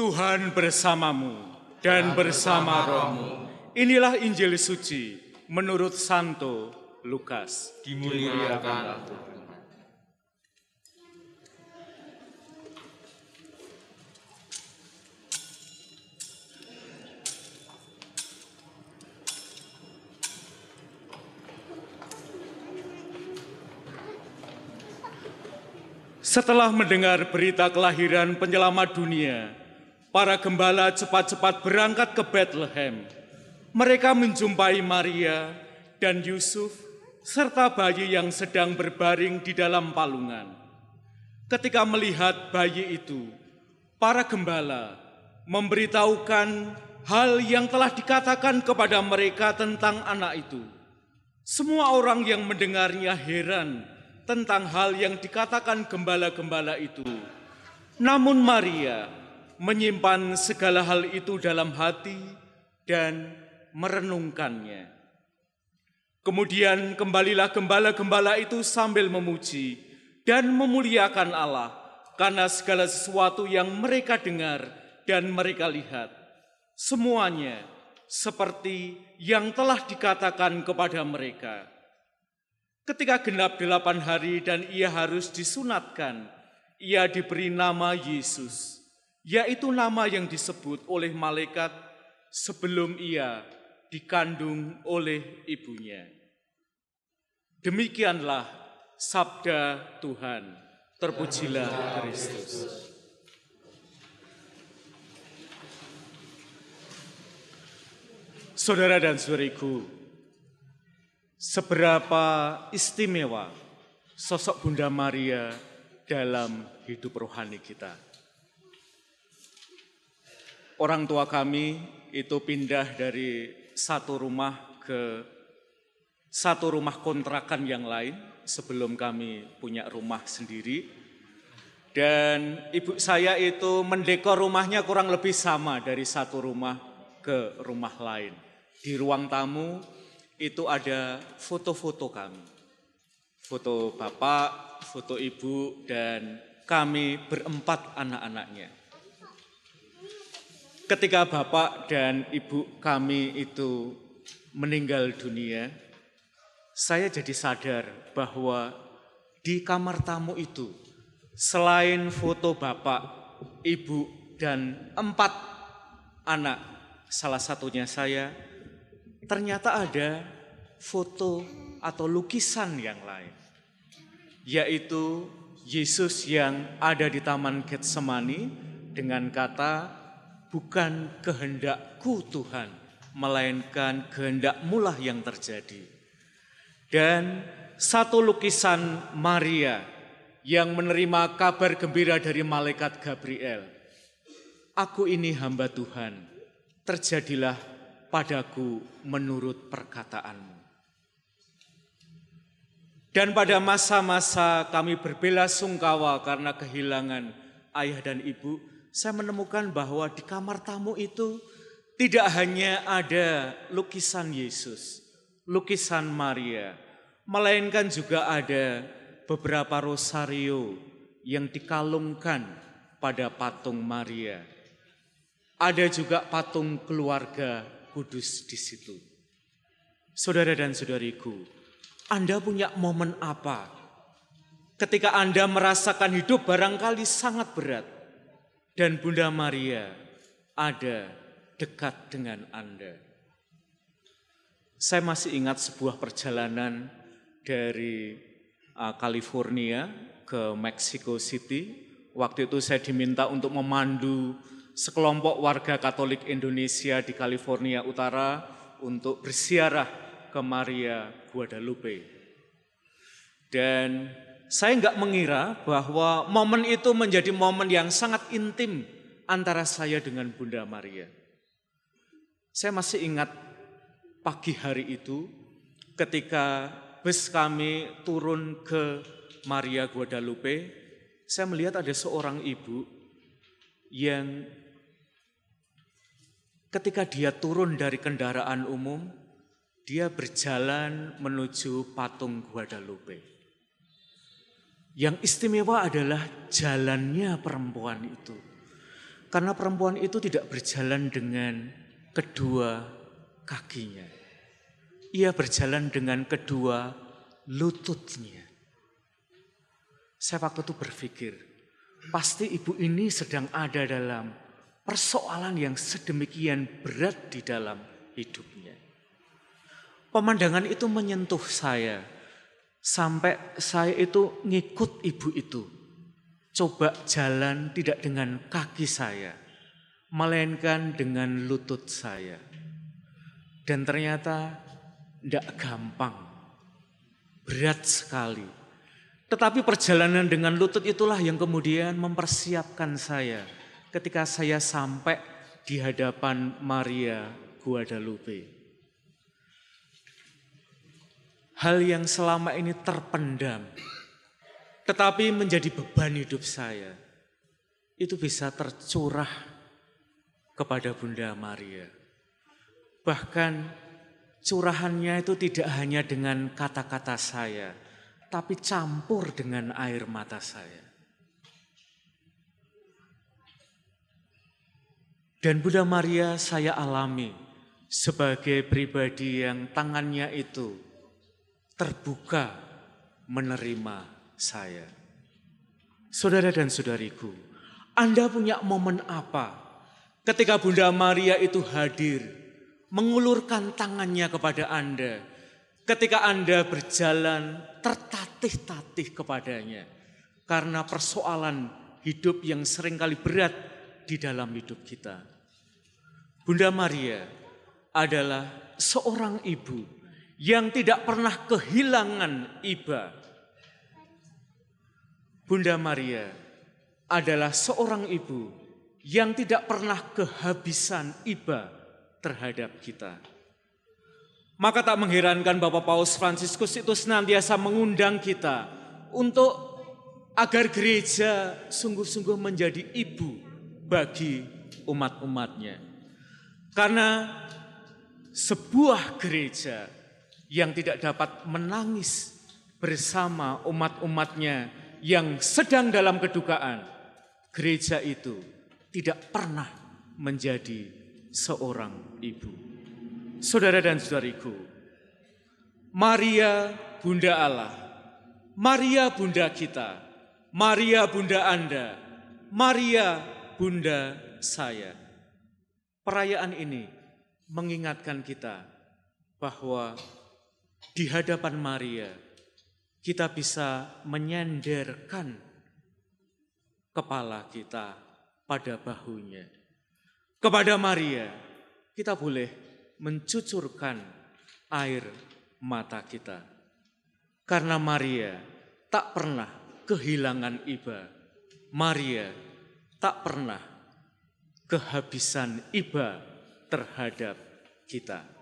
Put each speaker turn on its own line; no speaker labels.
Tuhan bersamamu dan bersama rohmu. Inilah Injil suci menurut Santo Lukas.
Dimuliakan Tuhan.
Setelah mendengar berita kelahiran penyelamat dunia, para gembala cepat-cepat berangkat ke Bethlehem. Mereka menjumpai Maria dan Yusuf serta bayi yang sedang berbaring di dalam palungan. Ketika melihat bayi itu, para gembala memberitahukan hal yang telah dikatakan kepada mereka tentang anak itu. Semua orang yang mendengarnya heran tentang hal yang dikatakan gembala-gembala itu. Namun Maria menyimpan segala hal itu dalam hati dan merenungkannya. Kemudian kembalilah gembala-gembala itu sambil memuji dan memuliakan Allah karena segala sesuatu yang mereka dengar dan mereka lihat. Semuanya seperti yang telah dikatakan kepada mereka. Ketika genap delapan hari dan ia harus disunatkan, ia diberi nama Yesus, yaitu nama yang disebut oleh malaikat sebelum ia dikandung oleh ibunya. Demikianlah sabda Tuhan. Terpujilah Kristus. Saudara dan saudariku, seberapa istimewa sosok Bunda Maria dalam hidup rohani kita. Orang tua kami itu pindah dari satu rumah ke satu rumah kontrakan yang lain sebelum kami punya rumah sendiri. Dan ibu saya itu mendekor rumahnya kurang lebih sama dari satu rumah ke rumah lain. Di ruang tamu itu ada foto-foto kami. Foto bapak, foto ibu, dan kami berempat anak-anaknya. Ketika bapak dan ibu kami itu meninggal dunia, saya jadi sadar bahwa di kamar tamu itu, selain foto bapak, ibu, dan empat anak, salah satunya saya, ternyata ada foto atau lukisan yang lain, yaitu Yesus yang ada di Taman Getsemani dengan kata, bukan kehendakku Tuhan, melainkan kehendakmulah yang terjadi. Dan satu lukisan Maria yang menerima kabar gembira dari malaikat Gabriel. Aku ini hamba Tuhan, terjadilah padaku menurut perkataanmu. Dan pada masa-masa kami berbela sungkawa karena kehilangan ayah dan ibu, saya menemukan bahwa di kamar tamu itu tidak hanya ada lukisan Yesus, lukisan Maria, melainkan juga ada beberapa rosario yang dikalungkan pada patung Maria. Ada juga patung keluarga kudus di situ. Saudara dan saudariku, Anda punya momen apa ketika Anda merasakan hidup barangkali sangat berat dan Bunda Maria ada dekat dengan Anda? Saya masih ingat sebuah perjalanan dari uh, California ke Mexico City. Waktu itu saya diminta untuk memandu sekelompok warga Katolik Indonesia di California Utara untuk bersiarah ke Maria Guadalupe. Dan saya nggak mengira bahwa momen itu menjadi momen yang sangat intim antara saya dengan Bunda Maria. Saya masih ingat pagi hari itu ketika bus kami turun ke Maria Guadalupe, saya melihat ada seorang ibu yang ketika dia turun dari kendaraan umum, dia berjalan menuju patung Guadalupe. Yang istimewa adalah jalannya perempuan itu. Karena perempuan itu tidak berjalan dengan kedua kakinya. Ia berjalan dengan kedua lututnya. Saya waktu itu berpikir, pasti ibu ini sedang ada dalam persoalan yang sedemikian berat di dalam hidupnya. Pemandangan itu menyentuh saya, sampai saya itu ngikut ibu itu coba jalan tidak dengan kaki saya, melainkan dengan lutut saya. Dan ternyata tidak gampang, berat sekali. Tetapi perjalanan dengan lutut itulah yang kemudian mempersiapkan saya ketika saya sampai di hadapan Maria Guadalupe. Hal yang selama ini terpendam, tetapi menjadi beban hidup saya, itu bisa tercurah kepada Bunda Maria. Bahkan curahannya itu tidak hanya dengan kata-kata saya, tapi campur dengan air mata saya. Dan Bunda Maria saya alami sebagai pribadi yang tangannya itu terbuka menerima saya. Saudara dan saudariku, Anda punya momen apa ketika Bunda Maria itu hadir, mengulurkan tangannya kepada Anda, ketika Anda berjalan tertatih-tatih kepadanya, karena persoalan hidup yang sering kali berat di dalam hidup kita. Bunda Maria adalah seorang ibu yang tidak pernah kehilangan iba Bunda Maria adalah seorang ibu yang tidak pernah kehabisan iba terhadap kita. Maka tak mengherankan Bapak Paus Fransiskus itu senantiasa mengundang kita untuk agar gereja sungguh-sungguh menjadi ibu bagi umat-umatnya. Karena sebuah gereja yang tidak dapat menangis bersama umat-umatnya yang sedang dalam kedukaan, gereja itu tidak pernah menjadi seorang ibu. Saudara dan saudariku, Maria Bunda Allah, Maria Bunda kita, Maria Bunda Anda, Maria Bunda saya. Perayaan ini mengingatkan kita bahwa di hadapan Maria kita bisa menyenderkan kepala kita pada bahunya. Kepada Maria, kita boleh mencucurkan air mata kita. Karena Maria tak pernah kehilangan iba. Maria tak pernah kehabisan iba terhadap kita.